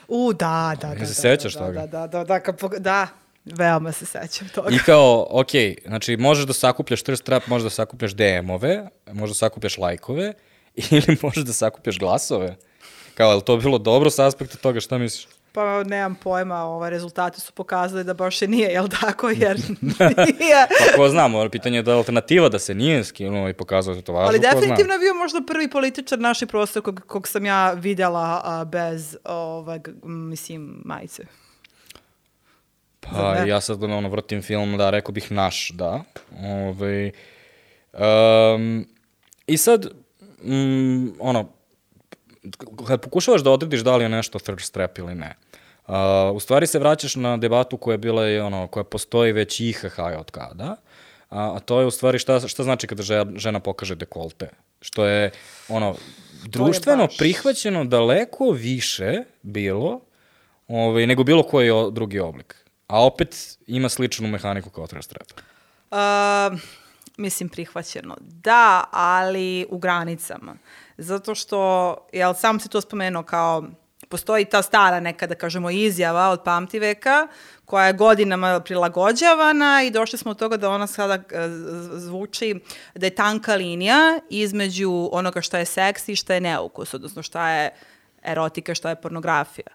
U, da, da, da. Da, se sećaš da, toga? Da, da, da, da, pog- da, veoma se sećam toga. I kao, ok, znači možeš da sakupljaš thirst trap, možeš da sakupljaš DM-ove, možeš da sakupljaš lajkove, <laughs> ili možeš da sakupljaš glasove. Kao, je li to bilo dobro sa aspekta toga, šta misliš? Pa nemam pojma, ovaj, rezultati su pokazali da baš i nije, jel tako, <laughs> jer nije. Pa ko znam, ono pitanje je da je alternativa da se nije skinuo i pokazao da to važno, Ali definitivno je bio možda prvi političar naših prostora kog, kog sam ja vidjela a, bez, ovaj, g- mislim, majice. Pa ja sad ono, vrtim film, da, rekao bih naš, da. Ove, um, I sad, mm, ono, kad pokušavaš da odrediš da li je nešto thirst trap ili ne, uh, u stvari se vraćaš na debatu koja je bila i ono, koja postoji već IHH od kada, a, a to je u stvari šta, šta znači kada žena, pokaže dekolte, što je ono, društveno baš- prihvaćeno daleko više bilo ovaj, nego bilo koji o, drugi oblik. A opet ima sličnu mehaniku kao thirst trap. Uh, mislim, prihvaćeno. Da, ali u granicama. Zato što, jel, sam si to spomenuo kao, postoji ta stara neka, da kažemo, izjava od pamtiveka, koja je godinama prilagođavana i došli smo od toga da ona sada e, zvuči da je tanka linija između onoga šta je seksi i šta je neukus, odnosno šta je erotika, šta je pornografija.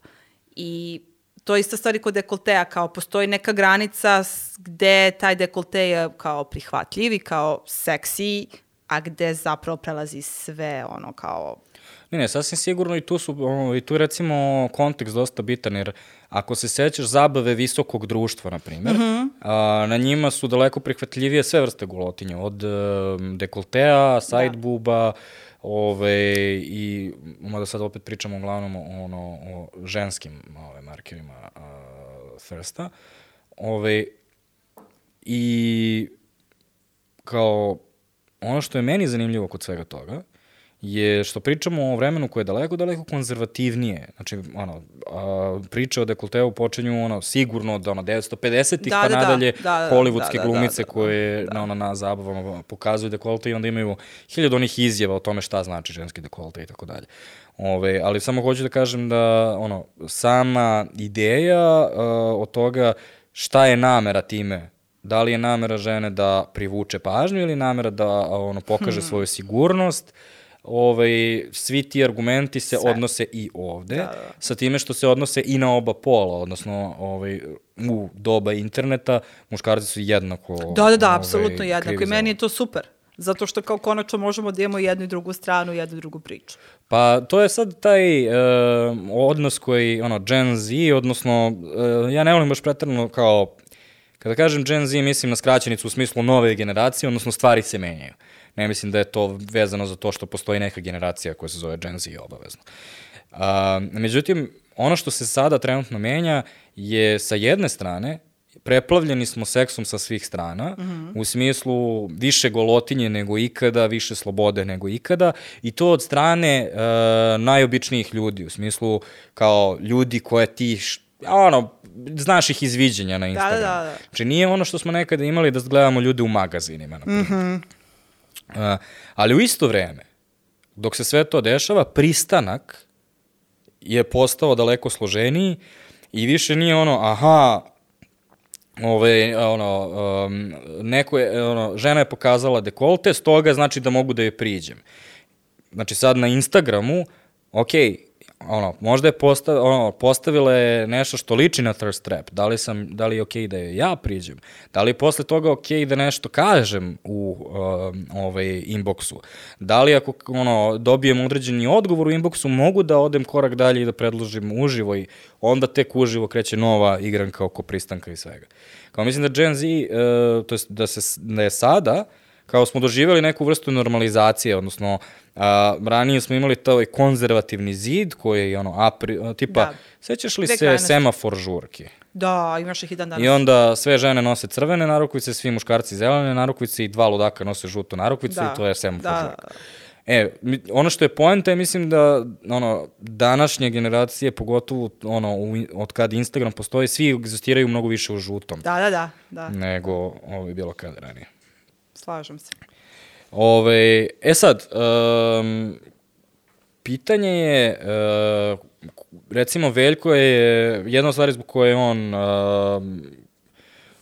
I to je ista stvar i kod dekolteja, kao postoji neka granica gde taj dekolte je kao prihvatljiv i kao seksi, a gde zapravo prelazi sve ono kao... Ne, ne, sasvim sigurno i tu su, i tu je recimo kontekst dosta bitan, jer ako se sećaš zabave visokog društva, na primjer, a, na njima su daleko prihvatljivije sve vrste gulotinja, od um, dekoltea, side buba, ove, i, mada sad opet pričamo uglavnom o, ono, o ženskim ove, markerima a, thirsta, ove, i kao ono što je meni zanimljivo kod svega toga je što pričamo o vremenu koje je daleko, daleko konzervativnije. Znači, ono, a, priče o dekolteu počinju ono, sigurno od ono, 950-ih Da, pa da, da. nadalje Da, da, hollywoodske da, da, glumice da, da. koje na, ono, na zabavama pokazuju dekolte i onda imaju hiljadu onih izjava o tome šta znači ženski dekolte i tako dalje. Ove, ali samo hoću da kažem da ono, sama ideja uh, od toga šta je namera time Da li je namera žene da privuče pažnju ili namera da a, ono pokaže svoju sigurnost? Ovaj, svi ti argumenti se Sve. odnose i ovde, Da, da. sa time što se odnose i na oba pola, odnosno ovaj, u doba interneta muškarci su jednako Da, da, da, ovaj, apsolutno jednako. I meni je to super. Zato što kao konačno možemo da imamo jednu i drugu stranu, jednu i drugu priču. Pa to je sad taj uh, odnos koji, ono, Gen Z, odnosno, uh, ja ne volim baš pretrano kao, kada kažem Gen Z, mislim na skraćenicu u smislu nove generacije, odnosno stvari se menjaju. Ne mislim da je to vezano za to što postoji neka generacija koja se zove Gen Z obavezno. Uh, međutim, ono što se sada trenutno menja je sa jedne strane preplavljeni smo seksom sa svih strana, mm -hmm. u smislu više golotinje nego ikada, više slobode nego ikada i to od strane e, najobičnijih ljudi, u smislu kao ljudi koje ti, ono, znaš ih izviđenja na Instagramu. da, da. Znači nije ono što smo nekada imali da gledamo ljude u magazinima, na primjer. Mm -hmm. Ali u isto vreme, dok se sve to dešava, pristanak je postao daleko složeniji i više nije ono, aha, ove, ono, um, neko je, ono, žena je pokazala dekolte, stoga znači da mogu da je priđem. Znači sad na Instagramu, ok, ono, možda je postav, ono, postavila je nešto što liči na thirst trap, da li, sam, da li je ok da je ja priđem, da li je posle toga ok da nešto kažem u um, ovaj inboxu, da li ako ono, dobijem određeni odgovor u inboxu mogu da odem korak dalje i da predložim uživo i onda tek uživo kreće nova igranka oko pristanka i svega. Kao mislim da Gen Z, uh, to jest da, se, da je sada kao smo doživjeli neku vrstu normalizacije, odnosno a, ranije smo imali taj konzervativni zid koji je ono, apri, tipa, Da. sećaš li Dve se semafor žurki? Da, imaš ih i dan danas. I onda sve žene nose crvene narukvice, svi muškarci zelene narukvice i dva ludaka nose žutu narukvicu Da, i to je semafor da. žurka. E, ono što je poenta je, mislim da ono, današnje generacije, pogotovo ono, u, od kad Instagram postoji, svi egzistiraju mnogo više u žutom Da, da, da, da, nego ovaj, bilo kada ranije. Slažem se. Ove, e sad, um, pitanje je, uh, recimo Veljko je jedna od stvari zbog koje on, uh,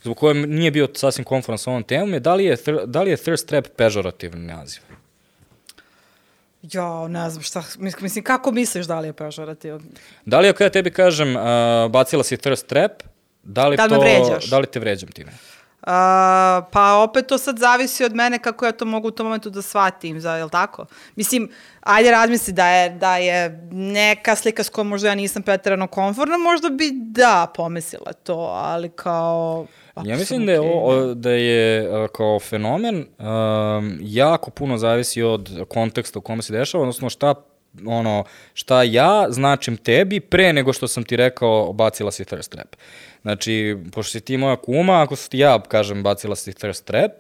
zbog koje nije bio sasvim konforan sa ovom temom, je da li je, da li je thirst trap pežorativni naziv? Ja, ne znam šta, mis- mislim, kako misliš da li je pežorativ? Da li ako ja tebi kažem uh, bacila si thirst trap, da li, Da li to, vređaš? da li te vređam time? A, pa opet to sad zavisi od mene kako ja to mogu u tom momentu da shvatim, za, jel tako? Mislim, ajde razmisli da je, da je neka slika s kojom možda ja nisam preterano konforna, možda bi da pomislila to, ali kao... Ja mislim da je, o, o- da je kao fenomen um, jako puno zavisi od konteksta u kome se dešava, odnosno šta ono, šta ja značim tebi pre nego što sam ti rekao bacila si thirst trap. Znači, pošto si ti moja kuma, ako ti ja kažem bacila si thirst trap,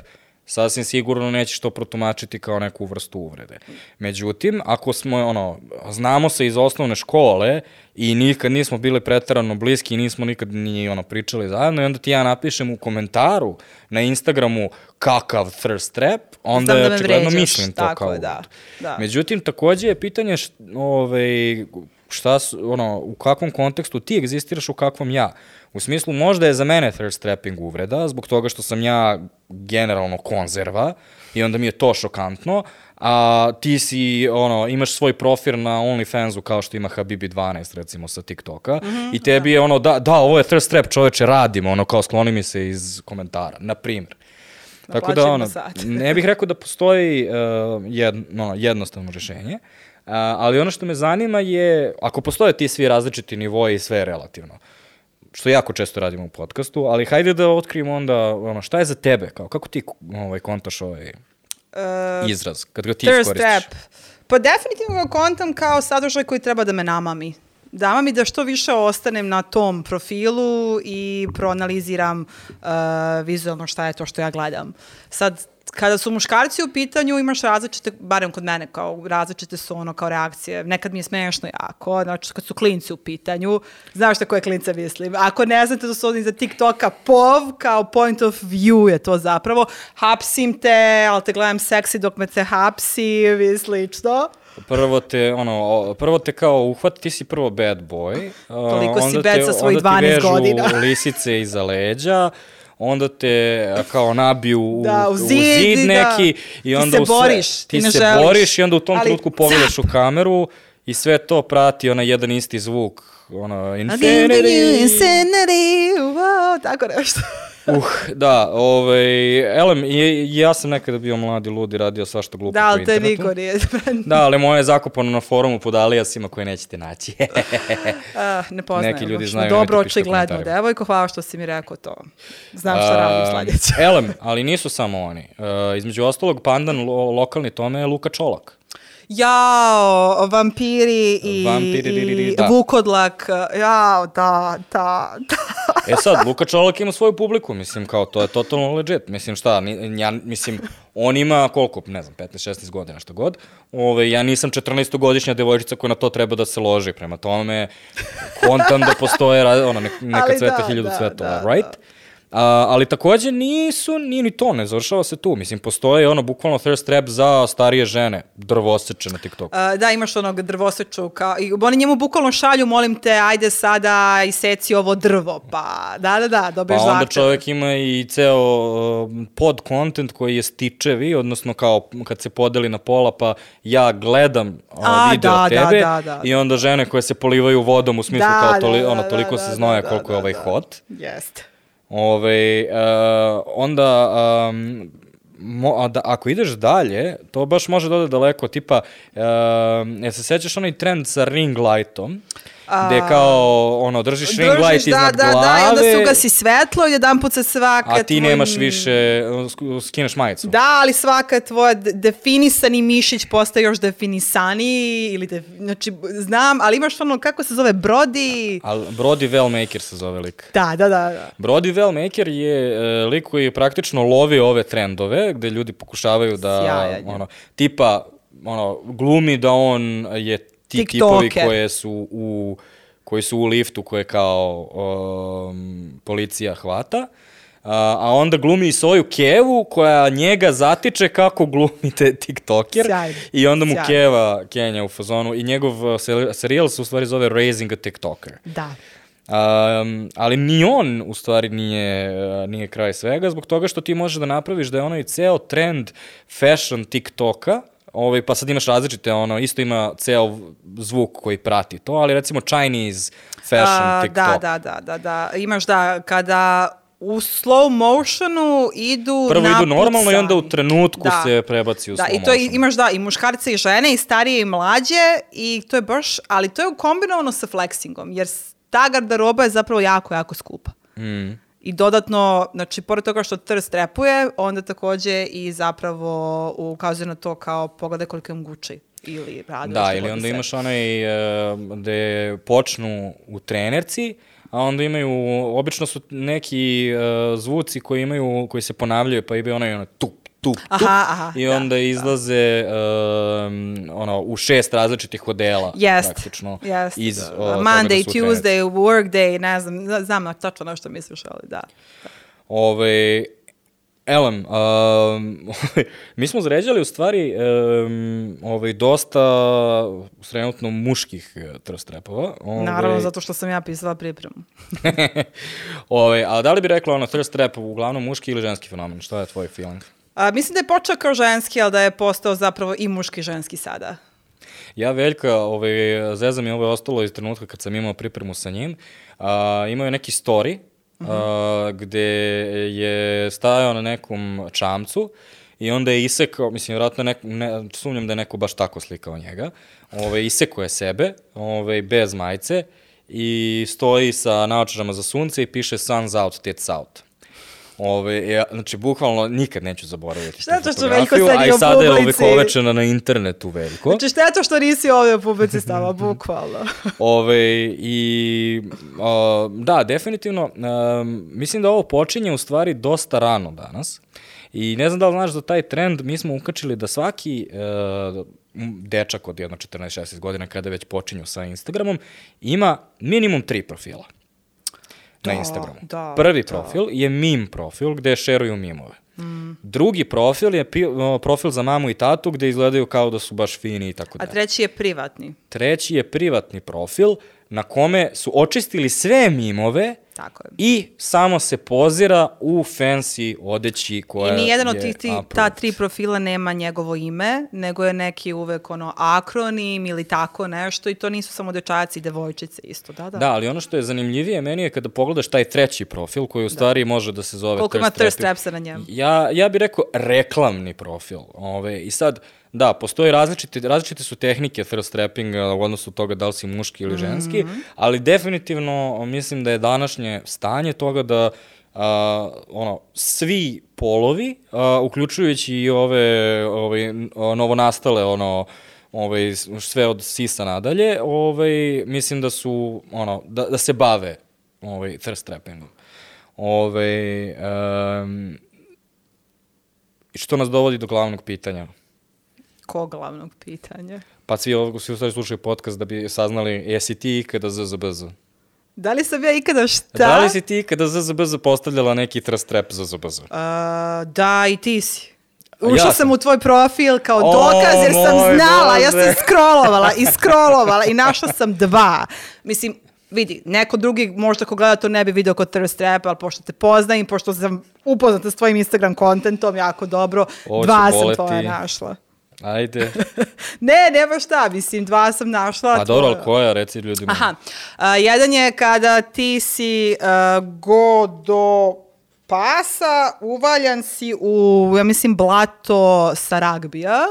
sasvim sigurno nećeš to protumačiti kao neku vrstu uvrede. Međutim, ako smo, ono, znamo se iz osnovne škole i nikad nismo bili pretarano bliski i nismo nikad ni, ono, pričali zajedno i onda ti ja napišem u komentaru na Instagramu kakav thirst trap, onda Znam da očigledno vređaš, mislim to tako kao je, da, da. Međutim, takođe je pitanje š, ovaj, šta, su, ono, u kakvom kontekstu ti egzistiraš, u kakvom ja. U smislu, možda je za mene thirst trapping uvreda, zbog toga što sam ja generalno konzerva i onda mi je to šokantno, a ti si, ono, imaš svoj profil na OnlyFansu kao što ima Habibi 12, recimo, sa TikToka, mm -hmm, i tebi je ono, da, da, ovo je thirst trap, čoveče, radimo, ono, kao skloni mi se iz komentara, na primjer. Tako da, ono, ne bih rekao da postoji uh, jedno, jednostavno rešenje, uh, ali ono što me zanima je, ako postoje ti svi različiti nivoji i sve je relativno, što jako često radimo u podcastu, ali hajde da otkrijemo onda, ono, šta je za tebe, kao, kako ti ovaj, kontaš ovaj Uh, izraz, kad ga ti thirst iskoristiš? trap. Pa definitivno ga kontam kao sadržaj koji treba da me namami. Dama mi da što više ostanem na tom profilu i proanaliziram uh, vizualno šta je to što ja gledam. Sad, kada su muškarci u pitanju, imaš različite, barem kod mene, kao različite su ono kao reakcije. Nekad mi je smešno jako, znači kad su klinci u pitanju, znaš šta koje klince mislim. Ako ne znate da su oni za TikToka POV, kao point of view je to zapravo. Hapsim te, ali te gledam seksi dok me se hapsi i slično. Prvo te, ono, prvo te kao uhvat, ti si prvo bad boy. Toliko si onda bad te- sa svojih onda ti 12 vežu godina. lisice iza leđa, <laughs> onda te kao nabiju u, Da, u u zid zid i neki da. i Ti onda se u sve, boriš, ti ti ne se želiš. boriš i onda u tom Ali trenutku pogledaš u kameru i sve to prati onaj jedan isti zvuk, ono, infinity. Insanity, wow, tako nešto. Uh, da, ovaj, elem, ja sam nekada bio mladi, ludi, radio svašta glupo da, po ali te internetu. niko nije. <laughs> Da, ali moje je zakopano na forumu pod alijasima koje nećete naći. <laughs> Ah, ne poznajem. Neki ljudi znaju, Dobro, očigledno, devojko, hvala što si mi rekao to. Znam šta radim sledeće. A, Elem, ali nisu samo oni. Uh, između ostalog, pandan lo, lokalni tome je Luka Čolak. Jao, vampiri i, Vampiri, di, di, di, i da. vukodlak, jao, da, da, da. E sad, Luka Čolak ima svoju publiku, mislim, kao, to je totalno legit. Mislim, šta, ja, mislim, on ima koliko, ne znam, 15-16 godina, šta god. Ove, ja nisam 14-godišnja devojčica koja na to treba da se loži. Prema tome, kontam da postoje, ono, nek, neka cveta da, hiljadu da, cvetova, da, right? A, ali takođe nisu, nije ni to, ne završava se tu. Mislim, postoje ono, bukvalno thirst trap za starije žene, drvoseče na TikToku. A, da, imaš onog drvoseču, kao, i oni njemu bukvalno šalju, molim te, ajde sada iseci ovo drvo, pa, da, da, da, Pa dobiješ onda zahtev. čovjek ima i ceo uh, pod content koji je stičevi, odnosno kao kad se podeli na pola pa ja gledam uh, A, video da, da, tebe da, da. i onda žene koje se polivaju vodom u smislu Da, kao da, toli, da, ono, da, toliko da, se da, znoja da, koliko je da, ovaj da. hot. Jeste. Ove, uh, onda, um, mo, da, ako ideš dalje, to baš može da ode daleko, tipa, uh, jel se sećaš onaj trend sa ring lightom? Gde kao, ono, držiš ring Držiš, light da, iznad da, glave. da, i onda se ugasi svetlo i jedan put se svaka... A ti tvoj- nemaš više, uh, skineš majicu. Da, ali svaka tvoja de- definisani mišić postaje još definisaniji ili def, znači znam, ali imaš ono kako se zove Brody. Ali Brody Wellmaker se zove lik. Da, da, da. da. Brody Wellmaker je e, lik koji praktično lovi ove trendove, gde ljudi pokušavaju da, Sjajan je. ono, tipa, ono, glumi da on je ti TikToker. tipovi koje su u koji su u liftu koje kao um, policija hvata. A, a onda glumi i svoju kevu koja njega zatiče kako glumite tiktoker Sjajno. i onda mu Sjajno. keva Kenja u fazonu i njegov uh, seri- serijal se u stvari zove Raising a TikToker. Da. Um, ali ni on u stvari nije, uh, nije kraj svega, zbog toga što ti možeš da napraviš da je onaj ceo trend fashion TikToka, ovaj, pa sad imaš različite, ono, isto ima ceo zvuk koji prati to, ali recimo Chinese fashion A, TikTok. da, da, da, da, da. Imaš da kada u slow motionu idu Prvo idu normalno i onda u napucani. trenutku Da. se prebaci u Da, slow i to je, motion. imaš da, i muškarce i žene, i starije i mlađe, i to je baš, ali to je kombinovano sa flexingom, jer ta garderoba je zapravo jako, jako skupa. Mm. I dodatno, znači, pored toga što trst repuje, onda takođe i zapravo ukazuje na to kao pogledaj koliko im Gucci ili radi. Da, ili onda imaš onaj uh, gde počnu u trenerci, a onda imaju, obično su neki uh, zvuci koji imaju, koji se ponavljaju, pa imaju onaj ono tup, tup, tup, Aha, aha, i da, onda izlaze um, ono, u šest različitih odela, Jest, praktično, jest. iz toga da Monday, trenerci. Tuesday, workday, ne znam, zna- znam na tačno na što misliš, ali da. Ove, Elem, um, <laughs> mi smo zređali u stvari um, ovaj, dosta trenutno muških uh, trust repova. Ovaj, Naravno, zato što sam ja pisala pripremu. <laughs> Ove, a da li bi rekla ono thirst trap uglavnom muški ili ženski fenomen? Šta je tvoj feeling? A, mislim da je počeo kao ženski, ali da je postao zapravo i muški ženski sada. Ja Veljka, ovaj, zezam mi ovo je ostalo iz trenutka kad sam imao pripremu sa njim. A, imao je neki story a, gde je stajao na nekom čamcu i onda je isekao, mislim, vjerojatno ne, sumnjam da je neko baš tako slikao njega, ovaj, isekao je sebe, ovaj, bez majice i stoji sa naočarama za sunce i piše sun's out, tits out. Ove, ja, znači, bukvalno nikad neću zaboraviti Šta to što Veljko sedi a i u sada je ovekovečena na internetu veliko. Znači, šteta što nisi ovdje u publici stava, <laughs> bukvalno. Ove, i, a, da, definitivno, a, mislim da ovo počinje u stvari dosta rano danas. I ne znam da li znaš za taj trend, mi smo ukačili da svaki e, m, dečak od jedno 14-16 godina kada već počinju sa Instagramom ima minimum tri profila na Da, Instagramu. da, Prvi da. profil je meme profil gde šeruju mimove. Drugi profil je pi, o, profil za mamu i tatu gde izgledaju kao da su baš fini i tako A dalje. treći je privatni. Treći je privatni profil na kome su očistili sve mimove Tako je. i samo se pozira u fancy odeći koja I nijedan od je tih ti, ta tri profila nema njegovo ime, nego je neki uvek ono akronim ili tako nešto i to nisu samo dečaci i devojčice isto, da, da. Da, ali ono što je zanimljivije meni je kada pogledaš taj treći profil koji u stvari može da se zove Koliko ima thirst trapsa na njemu. Ja, ja bih rekao reklamni profil. Ove, I sad, da, postoje različite, različite su tehnike thirst trappinga u odnosu toga da li si muški ili ženski, Mhm. ali definitivno mislim da je današnje stanje toga da a, ono, svi polovi, a, uključujući i ove ovaj, n- novonastale ono, ovaj, sve od sisa nadalje, ovaj, mislim da su, ono, da, da se bave ovaj, thirst trappingom. Ovaj, um, što nas dovodi do glavnog pitanja? Ko glavnog pitanja? Pa svi, svi u stvari slušaju podcast da bi saznali jesi ti ikada ZZBZ? Da li sam ja ikada šta? Da li si ti ikada ZZBZ postavljala neki trust trap ZZBZ? A, da, i ti si. ja Ušla sam. sam u tvoj profil kao O, dokaz jer sam znala, ja Bože. sam scrollovala i <laughs> scrollovala i našla sam dva. Mislim, vidi, neko drugi možda ko gleda to ne bi video kod thirst trap, ali pošto te poznajem, pošto sam upoznata s tvojim Instagram kontentom jako dobro, Ovo će dva sam tvoja našla. Ajde. <laughs> Ne, nema šta, mislim, dva sam našla. Pa dobro, ali koja, reci ljudima. Aha, a, jedan je kada ti si a, go do pasa, uvaljan si u, ja mislim, blato sa ragbija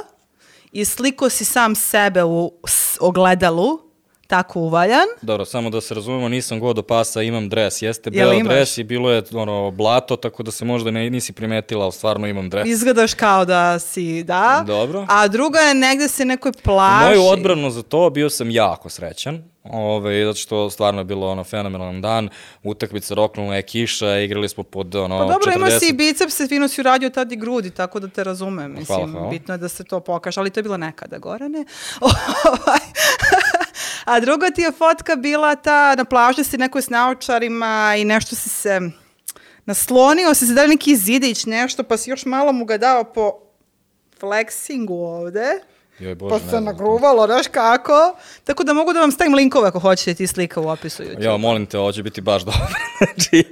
i sliko si sam sebe u ogledalu, tako uvaljan. Dobro, samo da se razumemo, nisam god do pasa, imam dres. Jeste beo dres i bilo je ono, blato, tako da se možda ne, nisi primetila, ali stvarno imam dres. Izgledaš kao da si, da. Dobro. A druga je negde se nekoj plaži. moju odbranu za to bio sam jako srećan. Ove, zato što stvarno je bilo ono fenomenalan dan, utakmica roknula je kiša, igrali smo pod ono Pa dobro, 40... imaš si i bicepse, fino si uradio tad i grudi, tako da te razumem. Mislim, Hvala, hvala. bitno je da se to pokaže, ali to je bilo nekada, Gorane. <laughs> A druga ti je fotka bila ta, na plaži si nekoj s naočarima i nešto si se naslonio, si se dali neki zidić, nešto, pa si još malo mu ga dao po flexingu ovde. Joj, Bože, Pa znam. nagruvalo, znaš kako. Tako da mogu da vam stavim linkove ako hoćete ti slika u opisu YouTube. Ja, molim te, ovo će biti baš dobro. <laughs> znači,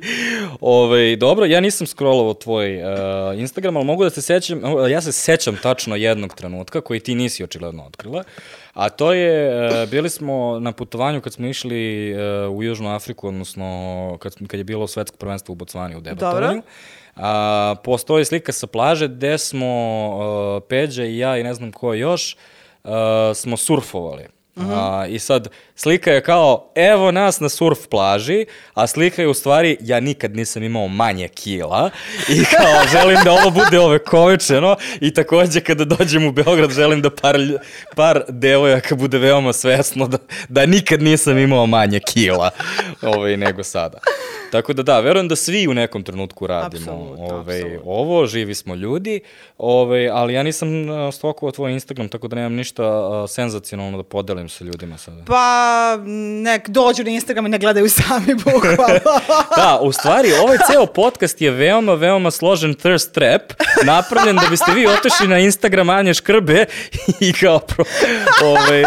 ovaj, dobro, ja nisam scrollovao tvoj uh, Instagram, ali mogu da se sećam, ja se sećam tačno jednog trenutka koji ti nisi očigledno otkrila, a to je, uh, bili smo na putovanju kad smo išli uh, u Južnu Afriku, odnosno kad, kad je bilo svetsko prvenstvo u Bocvani u debatovanju. Dobro. A, postoji slika sa plaže gde smo uh, Peđa i ja i ne znam ko još uh, smo surfovali. A, I sad, slika je kao, evo nas na surf plaži, a slika je u stvari, ja nikad nisam imao manje kila i kao, <laughs> želim da ovo bude ovekovečeno i takođe kada dođem u Beograd želim da par, par devojaka bude veoma svesno da, da nikad nisam imao manje kila ovaj, nego sada. Tako da da, verujem da svi u nekom trenutku radimo Apsolutno, ovaj, apsolutno. ovo, živi smo ljudi, ovaj, ali ja nisam uh, stokovao tvoj Instagram, tako da nemam ništa uh, senzacionalno da podelim sa ljudima sada. Pa nek dođu na Instagram i ne gledaju sami <laughs> bukvalno. <laughs> Da, u stvari, ovaj ceo podcast je veoma, veoma složen thirst trap, napravljen da biste vi otišli na Instagram Anje Škrbe <laughs> i kao pro, ovaj,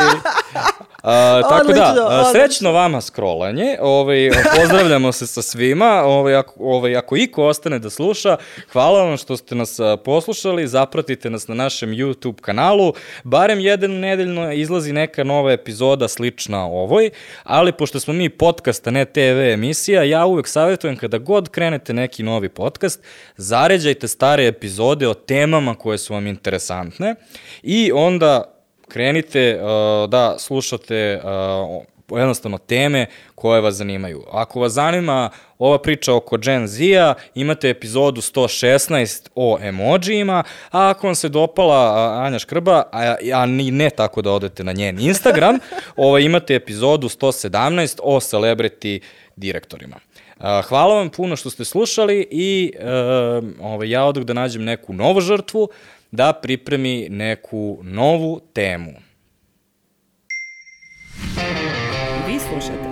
A, tako da, Odlično, srećno vama scrollanje, ovaj, pozdravljamo se sa svima, ovaj, ako, ovaj, ako iko ostane da sluša, hvala vam što ste nas poslušali, zapratite nas na našem YouTube kanalu, barem jedan nedeljno izlazi neka nova epizoda slična ovoj, ali pošto smo mi podcast, a ne TV emisija, ja uvek savjetujem kada god krenete neki novi podcast, zaređajte stare epizode o temama koje su vam interesantne i onda krenite uh, da slušate uh, jednostavno teme koje vas zanimaju. Ako vas zanima ova priča oko Gen Z-a, imate epizodu 116 o emojijima, a ako vam se dopala Anja Škrba, a, a ni ne tako da odete na njen Instagram, <laughs> ovaj, imate epizodu 117 o celebrity direktorima. Uh, hvala vam puno što ste slušali i uh, ovaj, ja odak da nađem neku novu žrtvu da pripremi neku novu temu. Vi slušate.